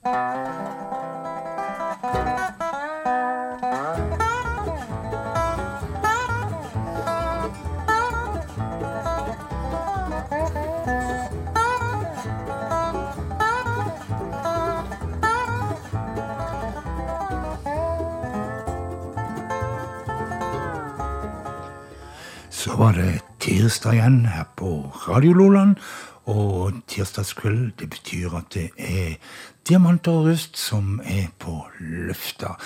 Så var det tirsdag igjen her på Radio Loland. Og tirsdagskveld, det betyr at det er diamanter og rust som er på lufta.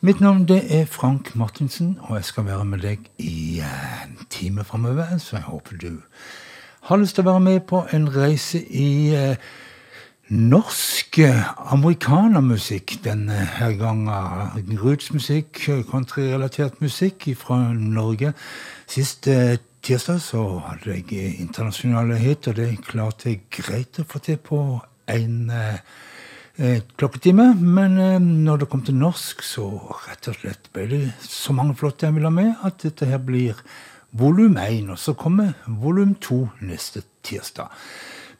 Mitt navn det er Frank Martinsen, og jeg skal være med deg i en time framover. Så jeg håper du har lyst til å være med på en reise i eh, norsk amerikanermusikk denne her gangen. Rootsmusikk, countryrelatert musikk fra Norge. Sist eh, tirsdag så hadde jeg internasjonale hit, og det klarte jeg greit å få til på eh, eh, klokketime. Men eh, når det kom til norsk, så rett og slett ble det så mange flotte jeg ville ha med, at dette her blir volum én. Og så kommer volum to neste tirsdag.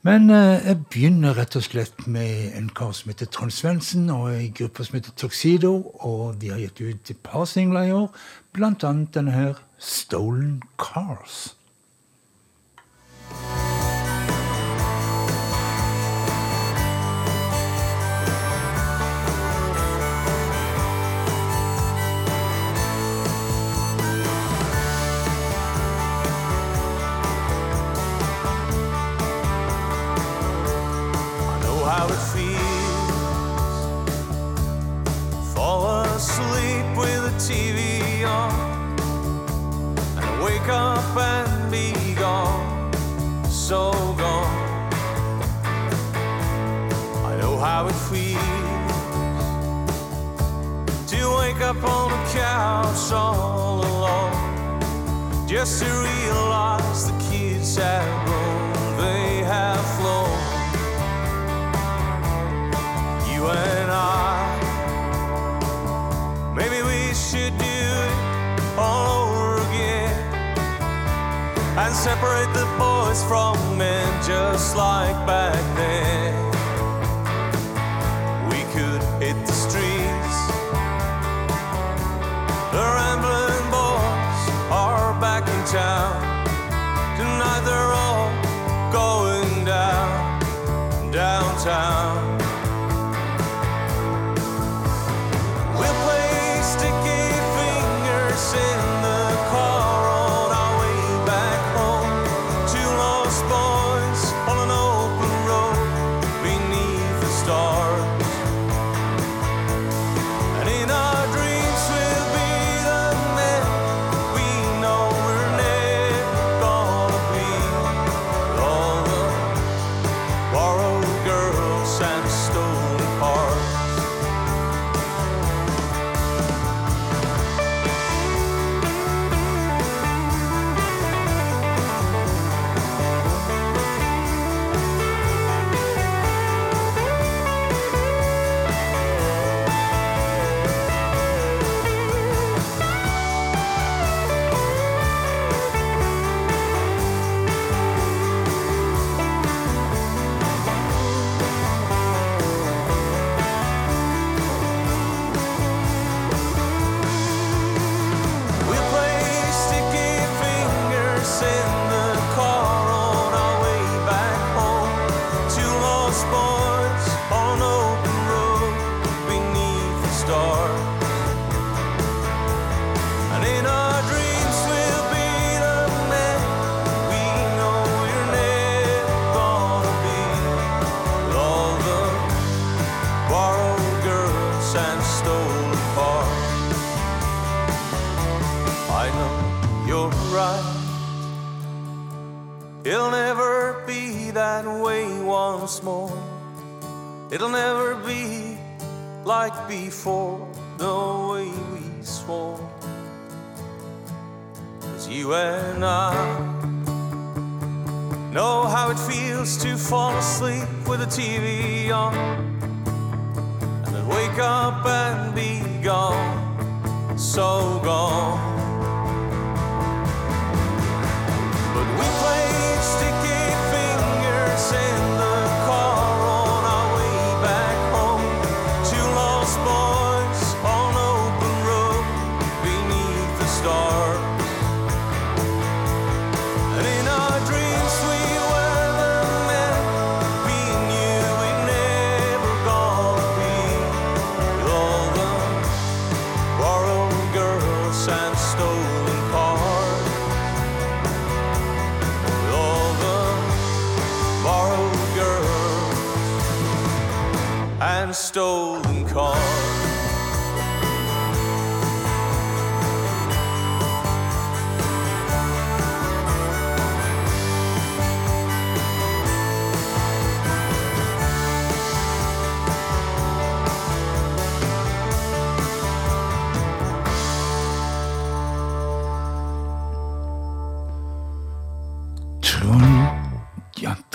Men eh, jeg begynner rett og slett med en kar som heter Trond Svendsen, og ei gruppe som heter Tuxedo. Og de har gitt ut et par singler i år, blant annet denne her Stolen Cars. I couch all alone. Just to realize the kids have grown, they have flown. You and I, maybe we should do it all over again and separate the boys from men just like back then. We could hit the streets. Rambling boys are back in town. Tonight they're all going down, downtown.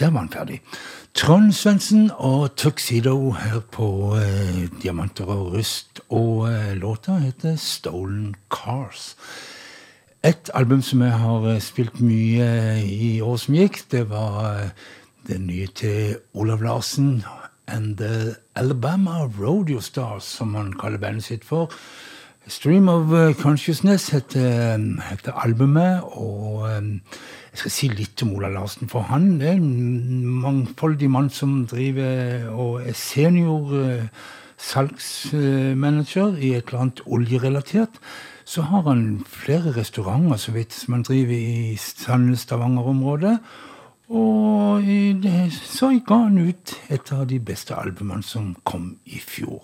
Der var han ferdig. Trond Svendsen og Tuxedo her på eh, Diamanter og rust. Og eh, låta heter Stolen Cars. Et album som jeg har eh, spilt mye eh, i år som gikk, det var eh, det nye til Olav Larsen and The Alabama Rodeo Stars, som han kaller bandet sitt for. Stream of Consciousness heter, heter albumet, og eh, jeg skal si litt om Ola Larsen, for han er en mangfoldig mann som driver og er senior eh, salgsmanager i et eller annet oljerelatert. Så har han flere restauranter så vidt, som han driver i Sandnes-Stavanger-området. Og så ga han ut et av de beste albumene som kom i fjor.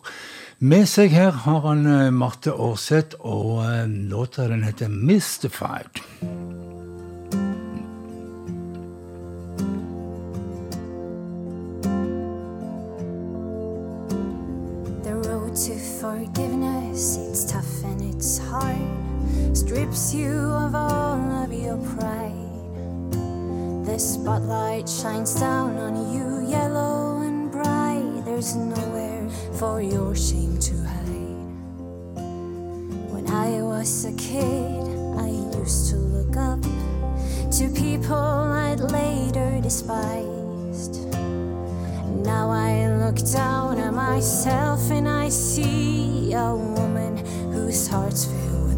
Med seg her har han eh, Marte Aarseth, og eh, låta den heter 'Mystified'. To forgiveness, it's tough and it's hard. Strips you of all of your pride. The spotlight shines down on you, yellow and bright. There's nowhere for your shame to hide. When I was a kid, I used to look up to people I'd later despised. Now I look down at myself and I see a woman whose heart's filled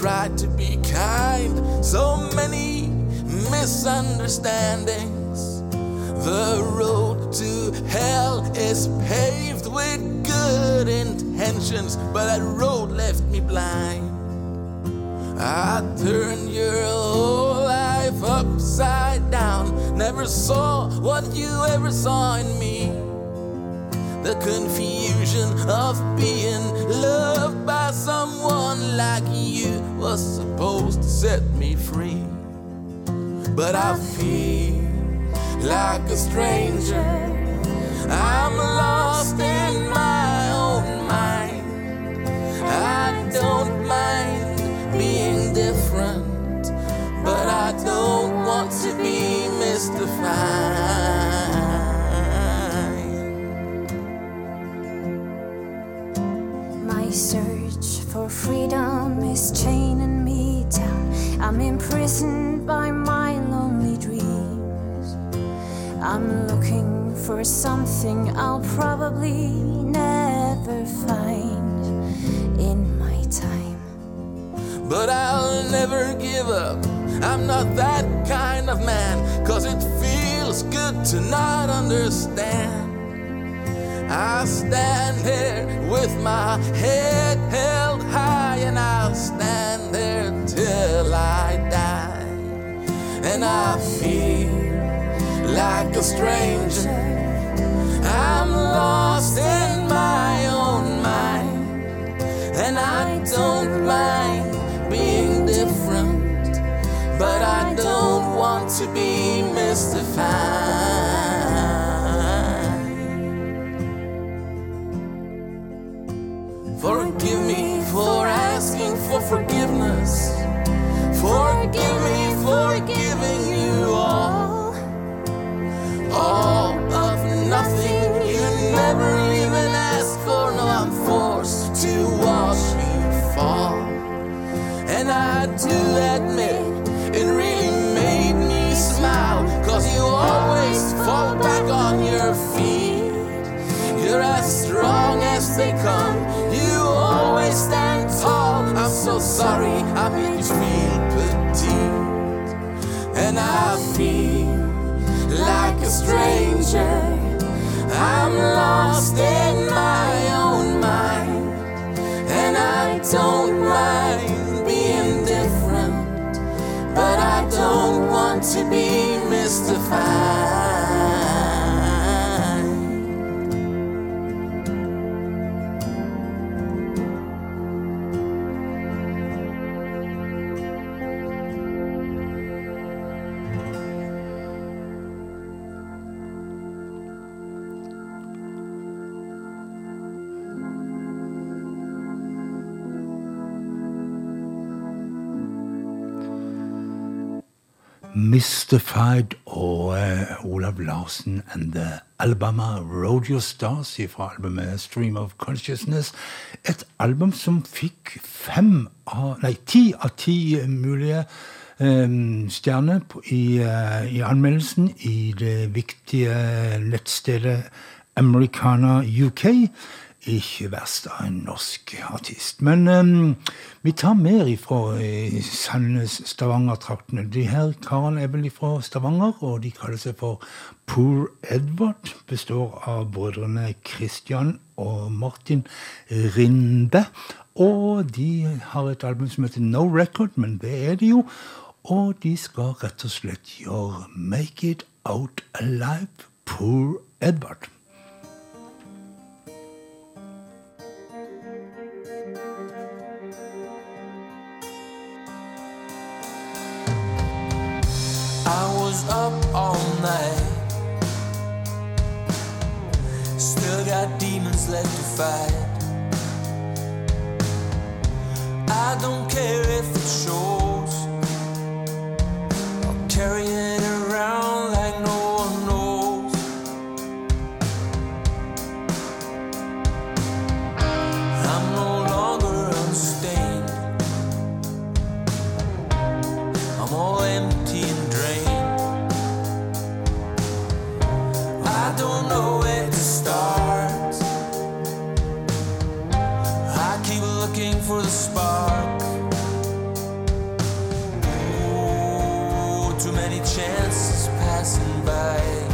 tried to be kind. So many misunderstandings. The road to hell is paved with good intentions, but that road left me blind. I turned your whole life upside down. Never saw what you ever saw in me. The confusion of being loved by someone like you was supposed to set me free. But I feel like a stranger. I'm lost in my own mind. I don't mind being different, but I don't want to be mystified. My search for freedom is chaining I'm looking for something I'll probably never find in my time. But I'll never give up. I'm not that kind of man, cause it feels good to not understand. I stand here with my head held high, and I'll stand there till I die. And I feel like a stranger. I'm lost in my own mind, and I don't mind being different, but I don't want to be mystified. Forgive me for asking for forgiveness. Forgive me for giving you all all of nothing. You never even ask for, no, I'm forced to watch you fall. And I do admit it really made me smile, cause you always fall back on your feet. You're as strong as they come, you always stand tall. I'm so sorry, I made you feel petite, and I feel like a stranger. I'm lost in my own mind, and I don't mind being different, but I don't want to be mystified. Mystified og uh, Olav Larsen and The Alabama Rodeo Stars fra albumet Stream of Consciousness. Et album som fikk fem av, nei, ti av ti mulige um, stjerner i, uh, i anmeldelsen i det viktige nettstedet Americana UK. Ikke verst av en norsk artist. Men um, vi tar mer ifra eh, Sandnes, Stavanger-traktene. De her karene er vel ifra Stavanger, og de kaller seg for Poor Edward. Består av brødrene Christian og Martin Rinde. Og de har et album som heter No Record, men det er det jo. Og de skal rett og slett gjøre Make It Out Alive, Poor Edward. I was up all night. Still got demons left to fight. I don't care if it shows. I'll carry it too many chances passing by.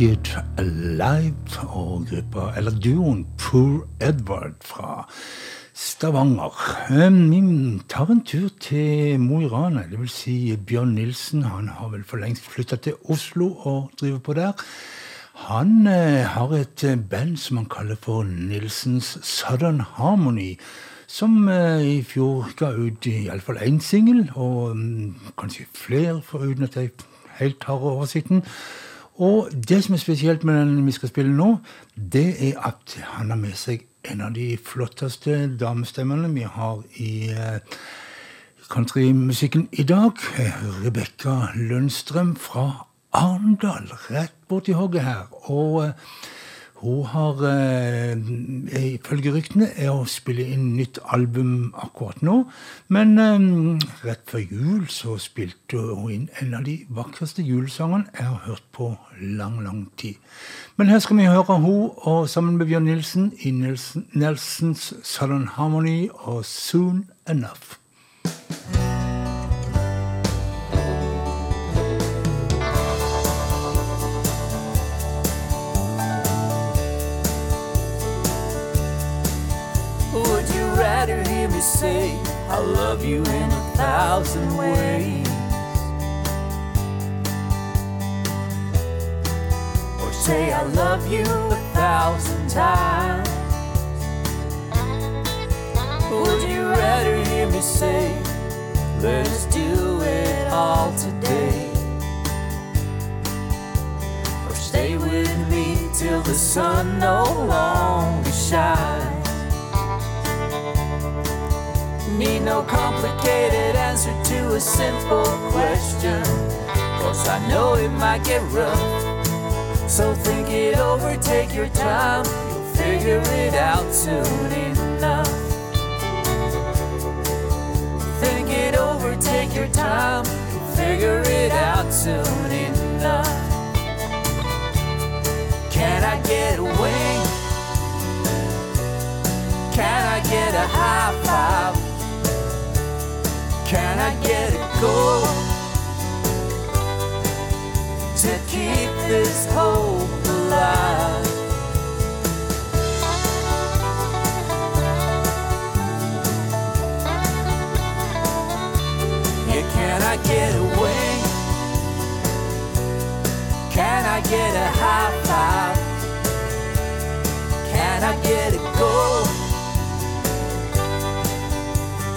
It Alive og gruppa, eller duoen Poor Edward fra Stavanger. Vi tar en tur til Mo i Rana, vil si Bjørn Nilsen. Han har vel for lengst flytta til Oslo og driver på der. Han eh, har et eh, band som han kaller for Nilsens Southern Harmony. Som eh, i fjor ga ut iallfall én singel, og mm, kanskje flere, for uten at jeg helt har oversikten. Og det som er spesielt med den vi skal spille nå, det er at han har med seg en av de flotteste damestemmene vi har i eh, countrymusikken i dag. Rebekka Lundstrøm fra Arendal, rett borti hogget her. Og eh, hun har, eh, ifølge ryktene, er å spille inn nytt album akkurat nå. Men eh, rett før jul så spilte hun inn en av de vakreste julesangene jeg har hørt på lang, lang tid. Men her skal vi høre hun og sammen med Bjørn Nilsen i Nelson, Nelsons Southern Harmony og Soon Enough. Say I love you in a thousand ways? Or say I love you a thousand times? Would you rather hear me say let us do it all today? Or stay with me till the sun no longer shines? Need no complicated answer to a simple question. Cause I know it might get rough. So think it over, take your time. You'll figure it out soon enough. Think it over, take your time. You'll figure it out soon enough. Can I get a wing? Can I get a high five? Can I get a go to keep this hope alive? Can I get a wing? Can I get a high five? Can I get a go?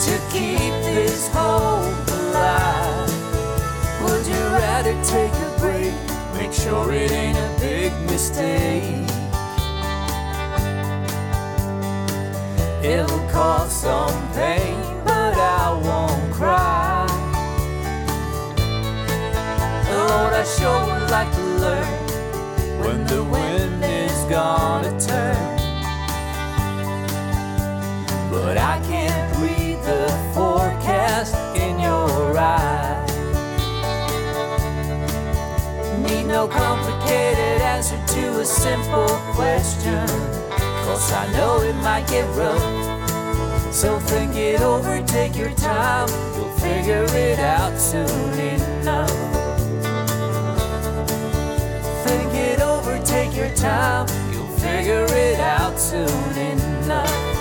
to keep this hope alive? Would you rather take a break? Make sure it ain't a big mistake. It'll cause some pain, but I won't cry. Lord, I sure would like to learn when the wind is gonna no complicated answer to a simple question. Cause I know it might get rough. So think it over, take your time. You'll figure it out soon enough. Think it over, take your time. You'll figure it out soon enough.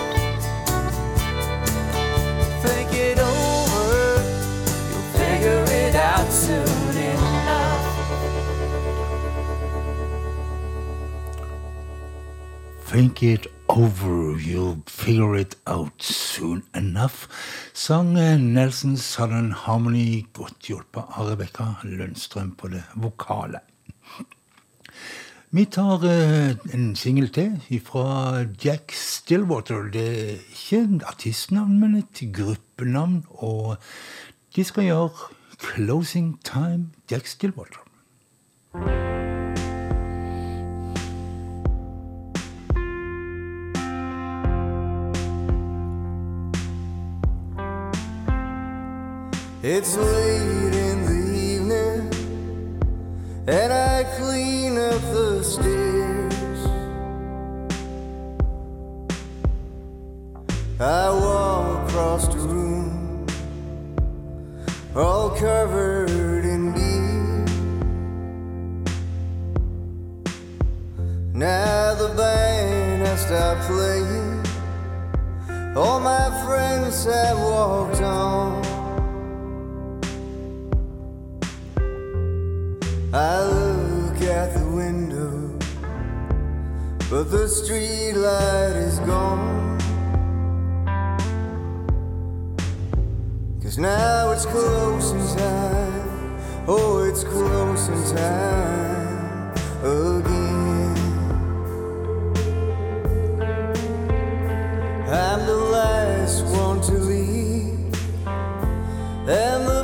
Think it over, you'll figure it out soon enough. Sang eh, Nelson Southern Harmony, godt hjulpet av Rebekka Lundstrøm på det vokale. Vi tar eh, en singel til fra Jack Stillwater. Det er ikke artistnavn, men et gruppenavn. Og de skal gjøre 'Closing Time', Jack Stillwater. It's late in the evening, and I clean up the stairs. I walk across the room, all covered in beer. Now the band has stopped playing, all my friends have walked on. I look at the window, but the street light is gone. Cause now it's closing time. Oh, it's closing time again. I'm the last one to leave and the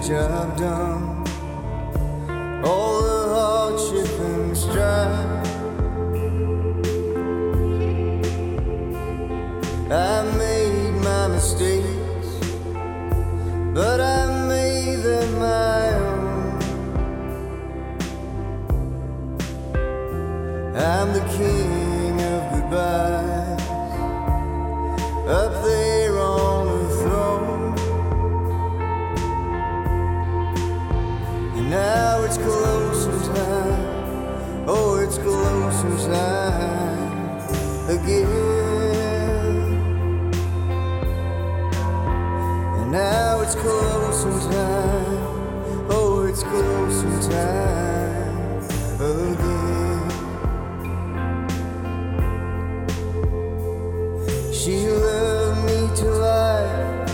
the job done, all the hardship and strife. I made my mistakes, but I made them my own. I'm the king She loved me to life,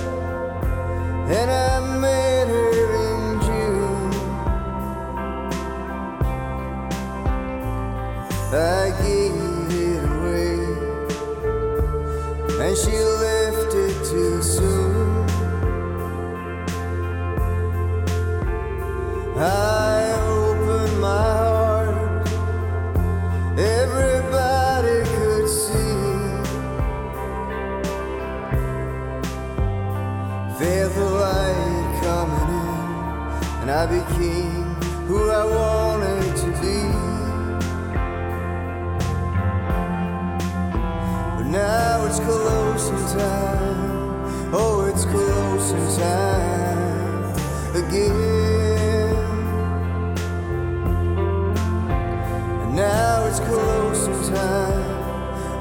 and I met her in June. I gave it away, and she I became who I wanted to be. But now it's closing time, oh, it's closing time again. And now it's closing time.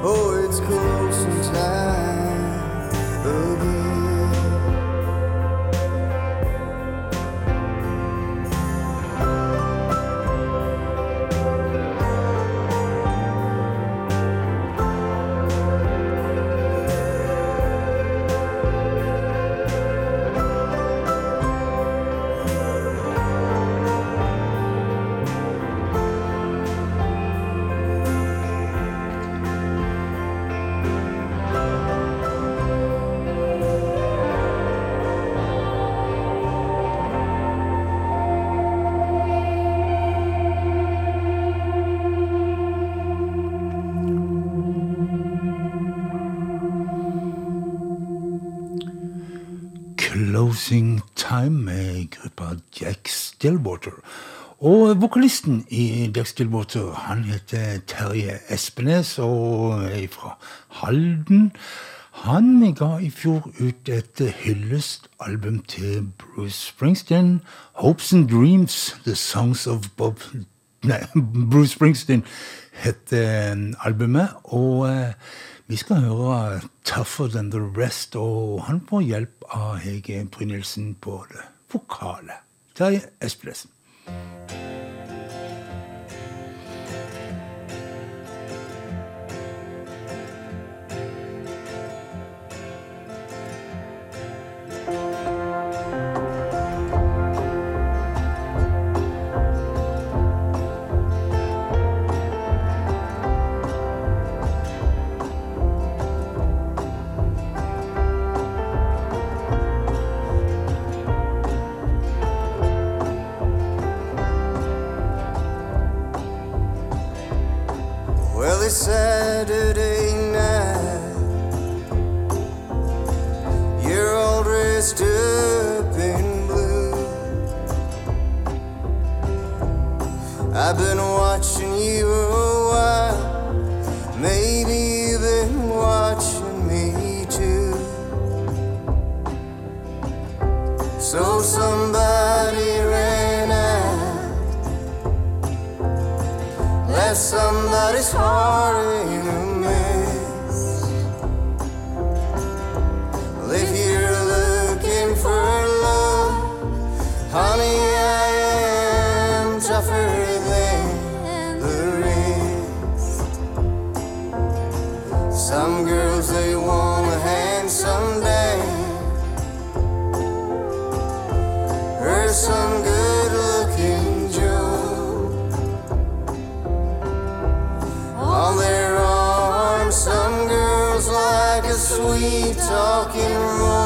Oh, it's closing time gruppa Jack Stillwater. Og vokalisten i Jack Stillwater han heter Terje Espenes og er fra Halden. Han ga i fjor ut et hyllestalbum til Bruce Springsteen. Hopes and Dreams, The Songs of Bob Nei, Bruce Springsteen heter albumet. Og eh, vi skal høre Tougher Than The Rest, og han får hjelp av Hege Brynildsen på det vokale. Terje Espelesen. Girls they want a handsome dad, or some good-looking Joe. On their arms, some girls like a sweet talking Romeo.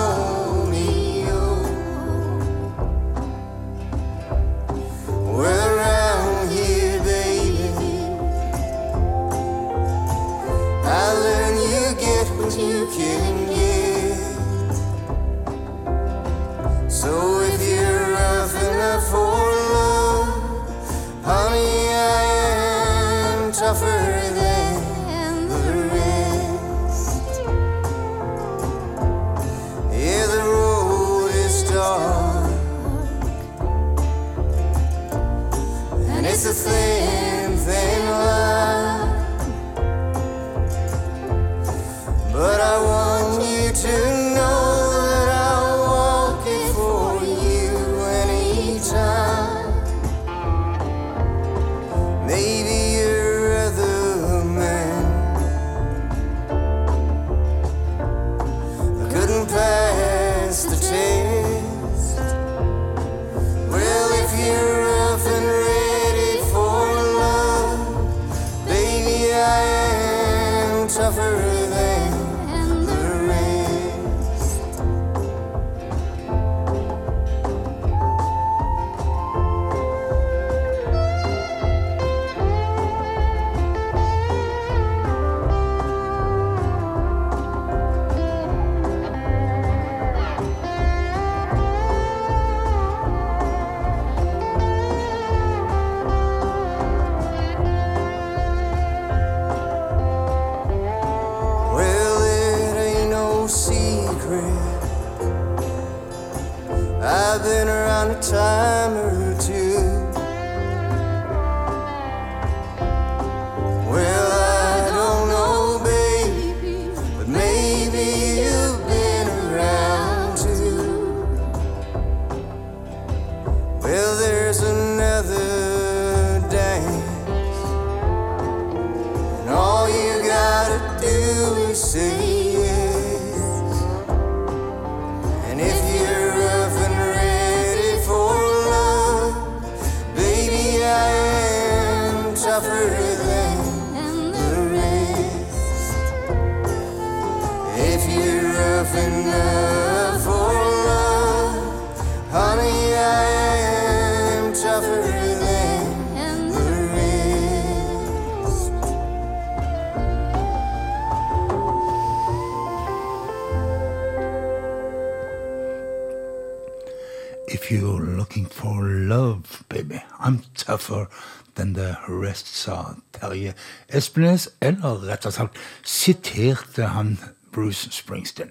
Espenes, eller rett og slett siterte han Bruce Springsteen.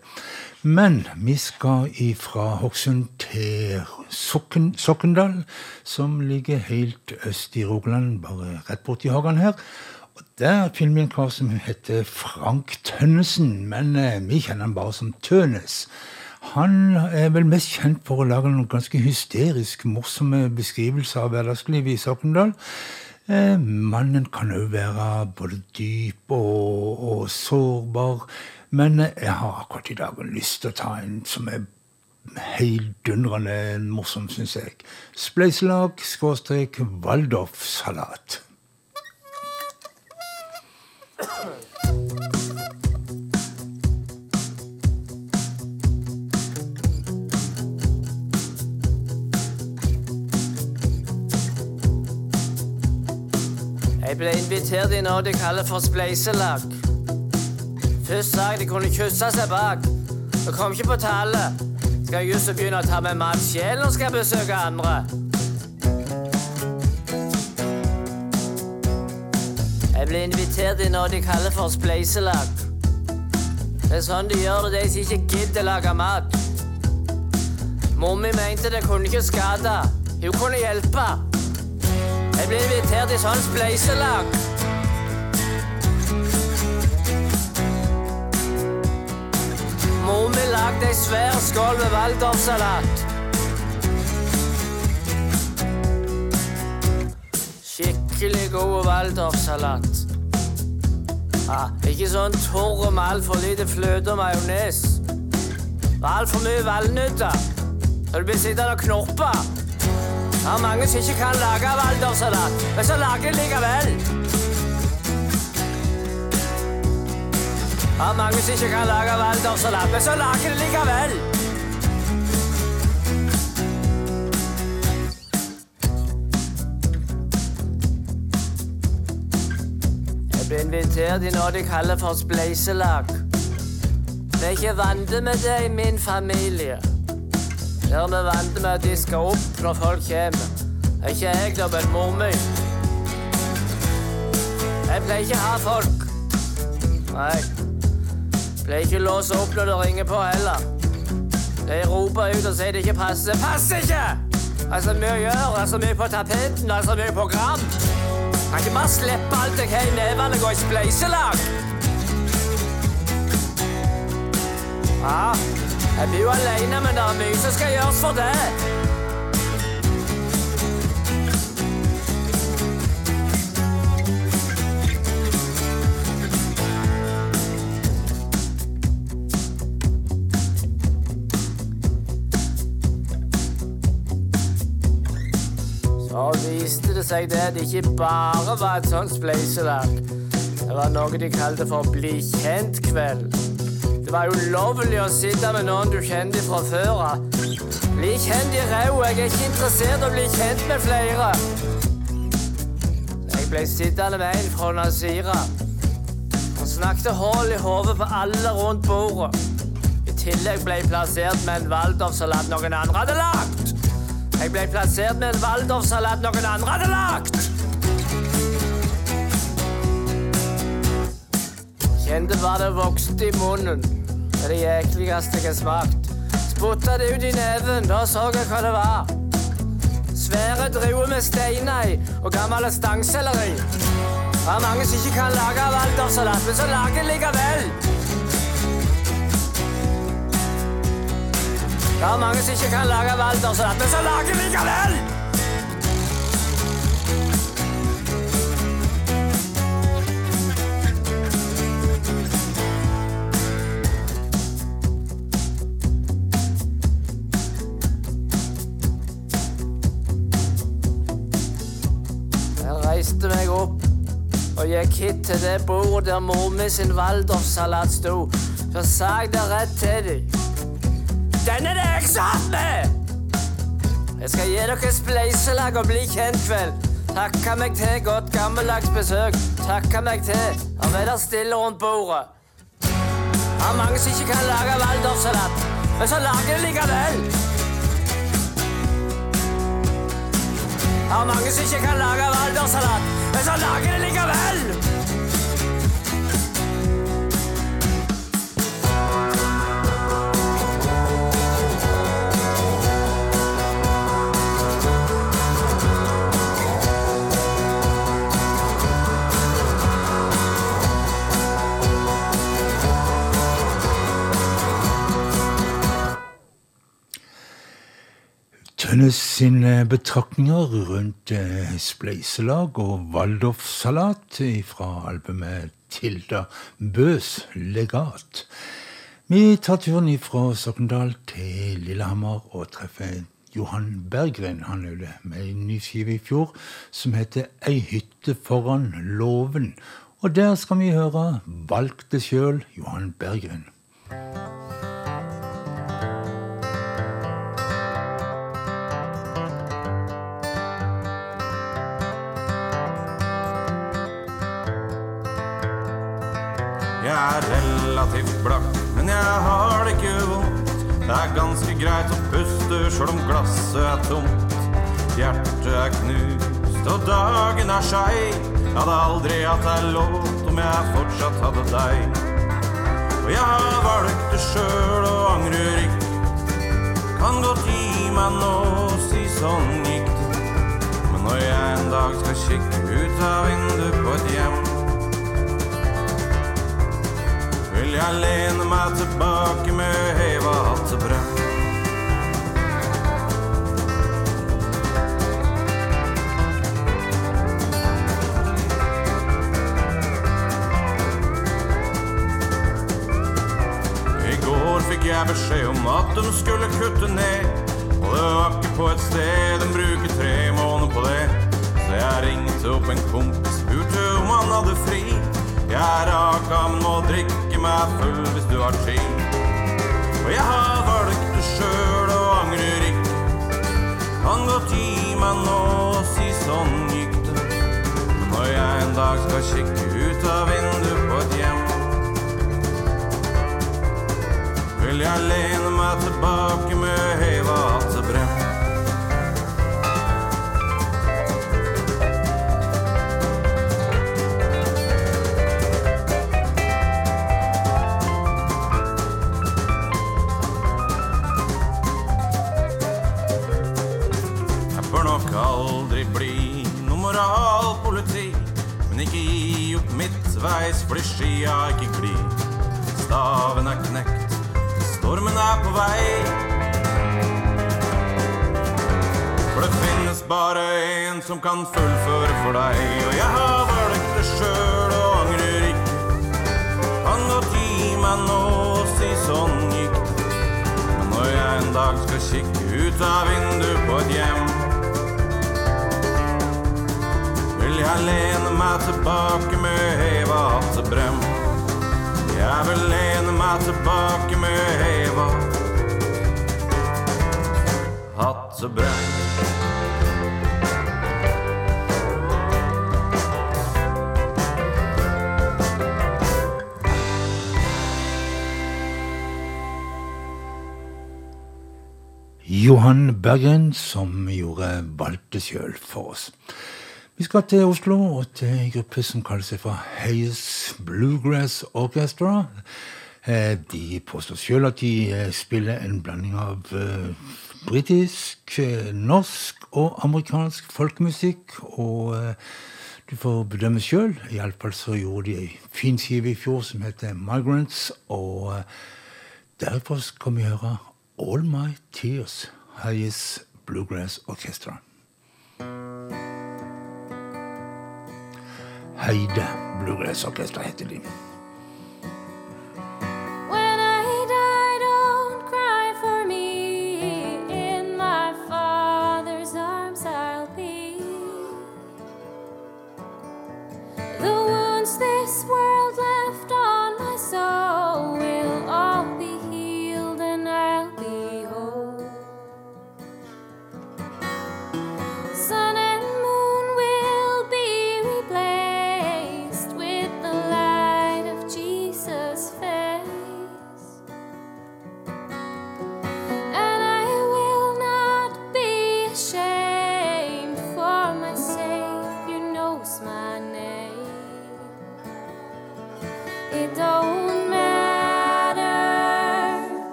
Men vi skal ifra Hokksund til Sokken, Sokkendal, som ligger helt øst i Rogaland, bare rett borti hagen her. Og Der finner vi en kar som heter Frank Tønnesen, men eh, vi kjenner han bare som Tønes. Han er vel mest kjent for å lage noen ganske hysterisk morsomme beskrivelser av hverdagslivet i Sokndal. Eh, mannen kan òg være både dyp og, og sårbar, men jeg har akkurat i dag lyst til å ta en som er heidundrende morsom, syns jeg. Spleiselag skråstrek Waldorfsalat. Jeg ble invitert i noe de kaller for spleiselag. Først sa jeg de kunne kysse seg bak. Det kom ikke på tale. Skal jeg just begynne å ta med mat sjel når jeg besøke andre? Jeg ble invitert i noe de kaller for spleiselag. Det er sånn de gjør det, de som ikke gidder lage mat. Mommi mente det kunne ikke skade. Hun kunne hjelpe. Jeg blir invitert i sånn spleiselag. Mor mi lagde ei svær skål med waldorfsalat. Skikkelig god waldorfsalat. Ah, ikke sånn tørr med altfor lite fløte og majones. Altfor mye valnøtter. Så du blir sittende og knorpe. Er mange som ikke kan lage valdersalat, men så lager de likevel. Har mange som ikke kan lage valdersalat, men så lager de likevel. Jeg ble invitert i noe de kaller for spleiselag. Vi er ikke vant med det i min familie. Der er vi venter med å diske opp når folk kommer. Er ikke jeg da, men mor mi. Jeg pleier ikke å ha folk. Nei. Pleier ikke å låse opp når det ringer på heller. De roper ut og sier det ikke passer. Passer ikke! Det er så mye å gjøre, det er så mye på tapeten, det er så mye program. Kan ikke bare slippe alt jeg har i nevene og gå i spleiselag. Ja, jeg bor jo alene, men det er mye som skal gjøres for det. Så viste det seg det at det ikke bare var et sånt spleiselag. Det var noe de kalte for Bli kjent-kveld. Det var ulovlig å sitte med noen du kjente fra før av. Bli kjent i ræva. Jeg er ikke interessert i å bli kjent med flere. Jeg ble sittende med en fra Nazira. Han snakket hull i hodet på alle rundt bordet. I tillegg ble jeg plassert med en waldorfsalat noen andre hadde lagt. Jeg ble plassert med en waldorfsalat noen andre hadde lagt. Kjente hva det vokste i munnen. Er det jækligste jeg har smakt. Spotta det ut i neven, da så jeg hva det var. Svære druer med steiner i og gammel stangselleri. Det er mange som ikke kan lage valdersalat, men så lager likevel. Det er mange som ikke kan lage valdersalat, men så lager likevel. Gikk hit til det bordet der mor mi sin waldorfsalat sto. Så sa jeg det rett til dem. Den er det jeg som har med! Jeg skal gi dere spleiselag og bli kjent vel. Takka meg til godt gammeldags besøk. Takka meg til. Og være stille rundt bordet. Har mange som ikke kan lage waldorfsalat, men så lager de likevel. Har mange som ikke kan lage waldorfsalat, Hvis han lager det likevel Tønnes sine betraktninger rundt eh, spleiselag og waldorfsalat fra albumet Tilda Bøs legat. Vi tar turen fra Sokndal til Lillehammer og treffer Johan Berggren. Han er med en ny skive i fjor som heter Ei hytte foran låven. Og der skal vi høre Valg det sjøl, Johan Berggren. Er relativt blakk, men jeg har det ikke vondt. Det er ganske greit å puste sjøl om glasset er tomt. Hjertet er knust, og dagen er skeiv. Hadde aldri hatt ei låt om jeg fortsatt hadde deg. Og jeg har valgt det sjøl og angrer ikke. Kan godt gi meg nå, si sånn gikk det. Men når jeg en dag skal kikke ut av vinduet på et hjem jeg lene meg tilbake med heva hattebrem. I går fikk jeg beskjed om at de skulle kutte ned. Og det var ikke på et sted de bruker tre måneder på det. Så jeg ringte opp en kompis, spurte om han hadde fri. Jeg raka, men må drikke meg full hvis du har tid. Og jeg har valgt det sjøl og angrer ikke. Kan godt gi meg nå og si sånn gikk det. Når jeg en dag skal kikke ut av vinduet på et hjem vil jeg lene meg tilbake med heva hattebrem. Som kan fullføre for deg, og jeg har valgt det sjøl og angrer ikke. Kan godt gi meg nå og si sånn gikk. Men når jeg en dag skal kikke ut av vinduet på et hjem, vil jeg lene meg tilbake med heva hattebrem. Jeg vil lene meg tilbake med heva hattebrem. Johan Bergen, som gjorde valgte sjøl for oss. Vi skal til Oslo og til en gruppe som kaller seg for Hayes Bluegrass Orchestra. Eh, De påstår sjøl at de eh, spiller en blanding av eh, britisk, norsk og amerikansk folkemusikk. Og du får bedømme sjøl. Iallfall så gjorde de ei fin skive i fjor som heter Migrants. Og derfor skal vi høre All My Tears, Hayes Bluegrass Orchestra. Heide Bluegrass Orchestra heter de. When I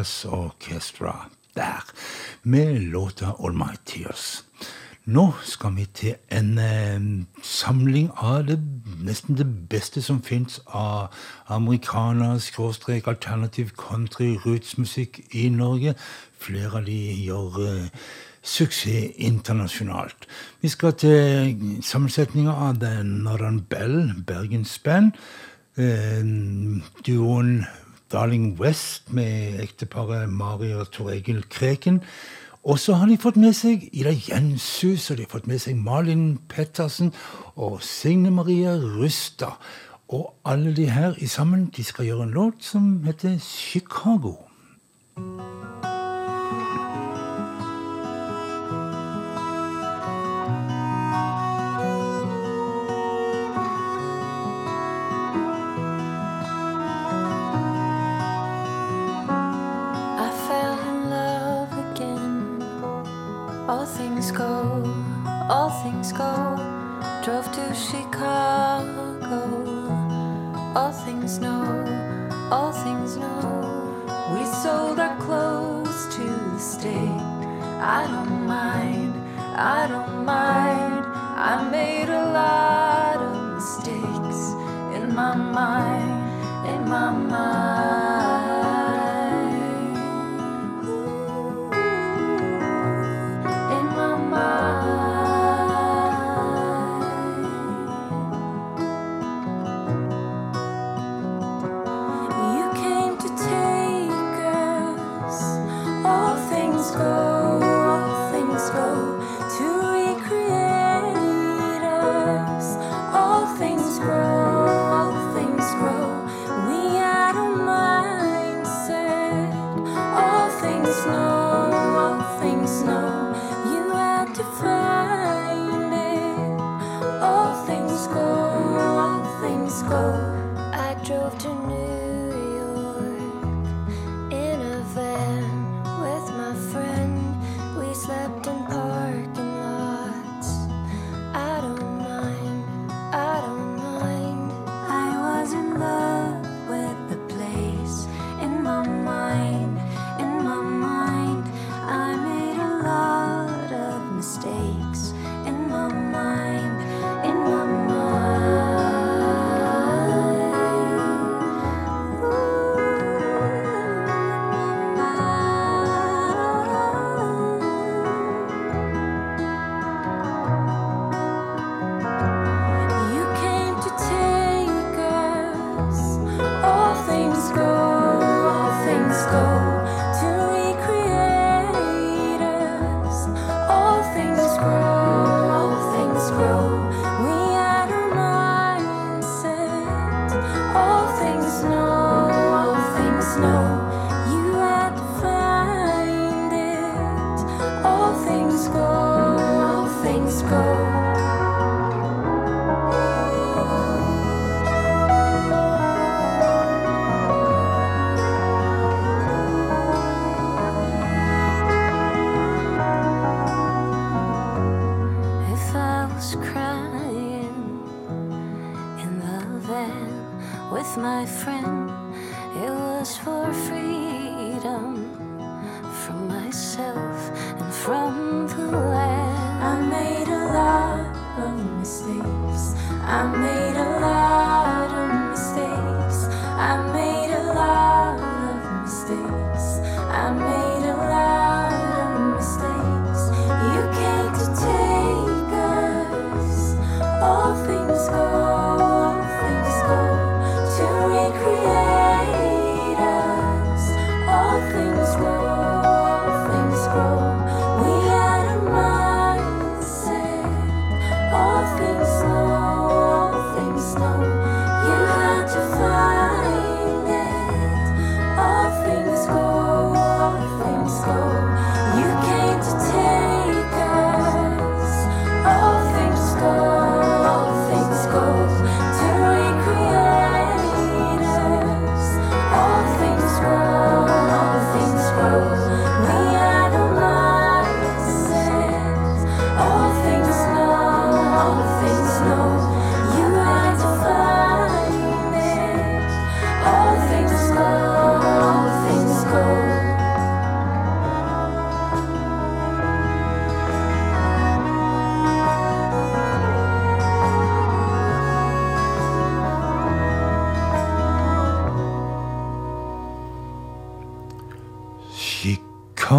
Bluegrass Orchestra der, med låta All My Tears. Nå skal vi til en eh, samling av det, nesten det beste som fins av amerikaner, skråstrek, alternativ country, rootsmusikk i Norge. Flere av de gjør eh, suksess internasjonalt. Vi skal til sammensetninga av The Northern Bell, Bergens band. Eh, duoen Darling West med ekteparet Mari og Tor Egil Kreken. Og så har de fått med seg Ida Jenshus, og de har fått med seg Malin Pettersen og Signe Maria Rustad. Og alle de her i sammen de skal gjøre en låt som heter Chicago. Things go. Drove to Chicago. All things know, all things know. We sold our clothes to the state. I don't mind, I don't mind. I made a lot of mistakes in my mind, in my mind.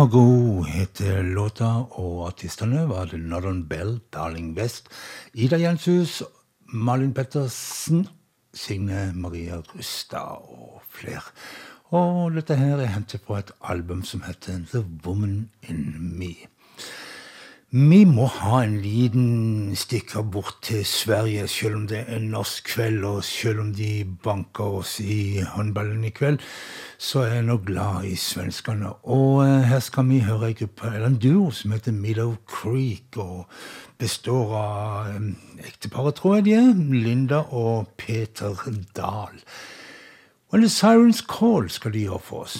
Chicago heter låta, og artistene var The Northern Bell, Darling West, Ida Jenshus, Malin Pettersen, Signe Maria Rustad og flere. Og dette her er hentet på et album som heter The Woman in Me. Vi må ha en liten stikker bort til Sverige, selv om det er norsk kveld, og selv om de banker oss i håndballen i kveld, så er jeg nå glad i svenskene. Og eh, her skal vi høre en gruppe, eller en duo som heter Meadow Creek, og består av eh, ekteparet, tror jeg de er, Linda og Peter Dahl. Og the Sirens Call skal de gjøre for oss.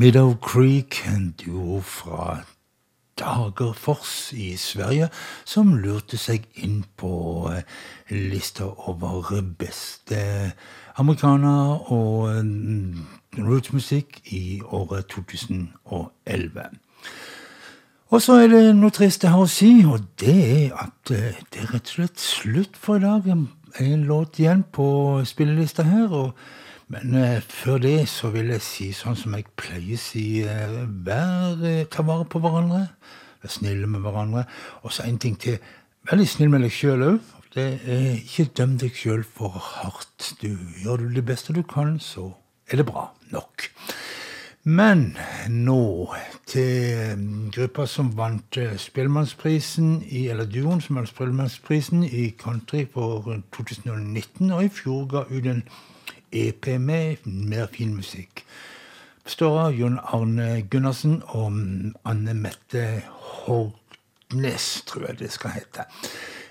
Meadow Creek, en duo fra Dagerfors i Sverige, som lurte seg inn på eh, lista over beste amerikaner og eh, rootsmusikk i året 2011. Og så er det noe trist jeg har å si, og det er at eh, det er rett og slett slutt for i dag. En låt igjen på spillelista her. og men eh, før det så vil jeg si sånn som jeg pleier å si, eh, vær, eh, ta vare på hverandre, vær snille med hverandre. Og så en ting til, veldig snill med deg sjøl òg. Ikke døm deg sjøl for hardt. Du Gjør du det beste du kan, så er det bra nok. Men nå til um, gruppa som vant eh, Spellemannsprisen eller duoen som vant Spellemannsprisen i country for 2019, og i fjor ga ut en EP med mer fin musikk. Består av Jon Arne Gunnarsen og mm, Anne Mette Hordnes, tror jeg det skal hete.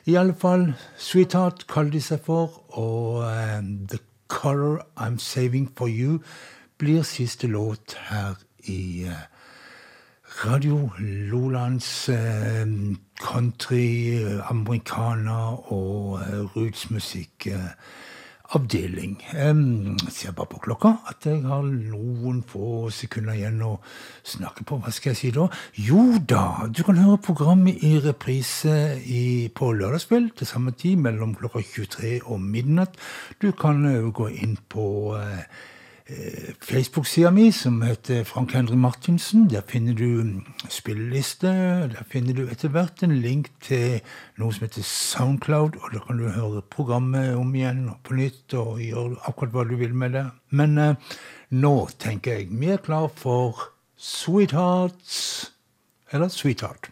I alle fall, Sweetheart kaller de seg for, og eh, The Color I'm Saving For You blir siste låt her i eh, Radio Lolands eh, country, americana og rootsmusikkavdeling. Jeg ser bare på klokka at jeg har noen få sekunder igjen å snakke på. Hva skal jeg si da? Jo da, du kan høre programmet i reprise i, på lørdagskveld til samme tid, mellom klokka 23 og midnatt. Du kan gå inn på eh, Facebook-sida mi, som heter Frank Henry Martinsen. Der finner du spilleliste. Der finner du etter hvert en link til noe som heter Soundcloud. Og da kan du høre programmet om igjen og på nytt og gjøre akkurat hva du vil med det. Men eh, nå tenker jeg vi er klar for Sweethearts. Eller Sweetheart.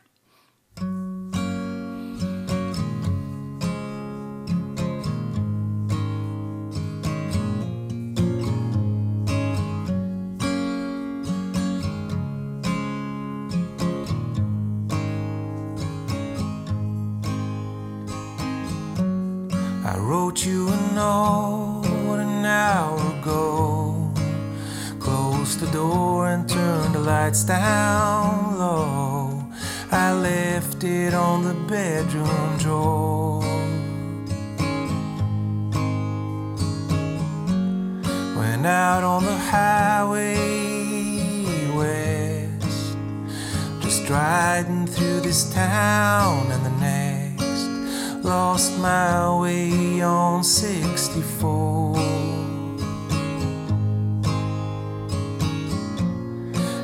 A an hour ago. Closed the door and turned the lights down low. I left it on the bedroom drawer. Went out on the highway west, just riding through this town and the next. Lost my way on 64.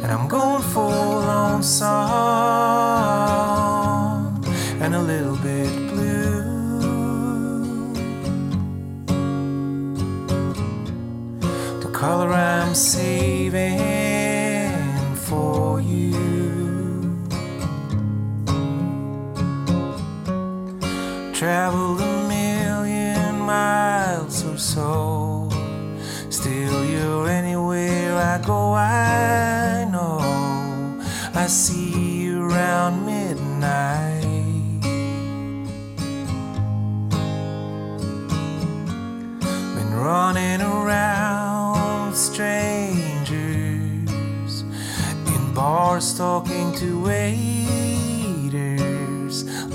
And I'm going full on song and a little bit blue. The color I'm saving Traveled a million miles or so. Still, you're anywhere I go, I know. I see you around midnight. Been running around with strangers in bars talking to waiters,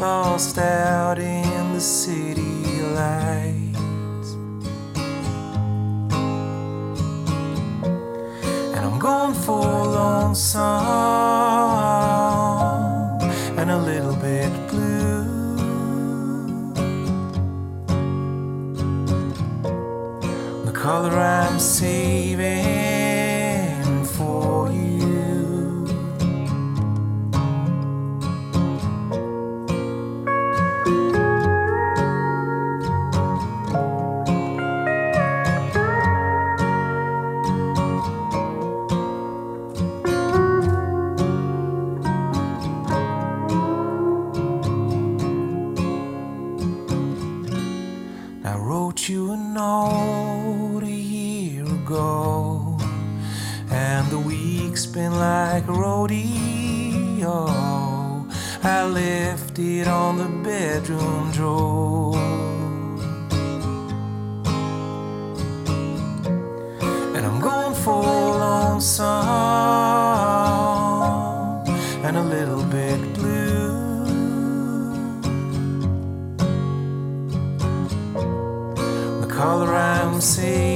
lost out in the city lights. And I'm going full on song and a little bit blue. The color I'm saving week's been like a rodeo. I left it on the bedroom drawer. And I'm going full on song and a little bit blue. the color I'm saving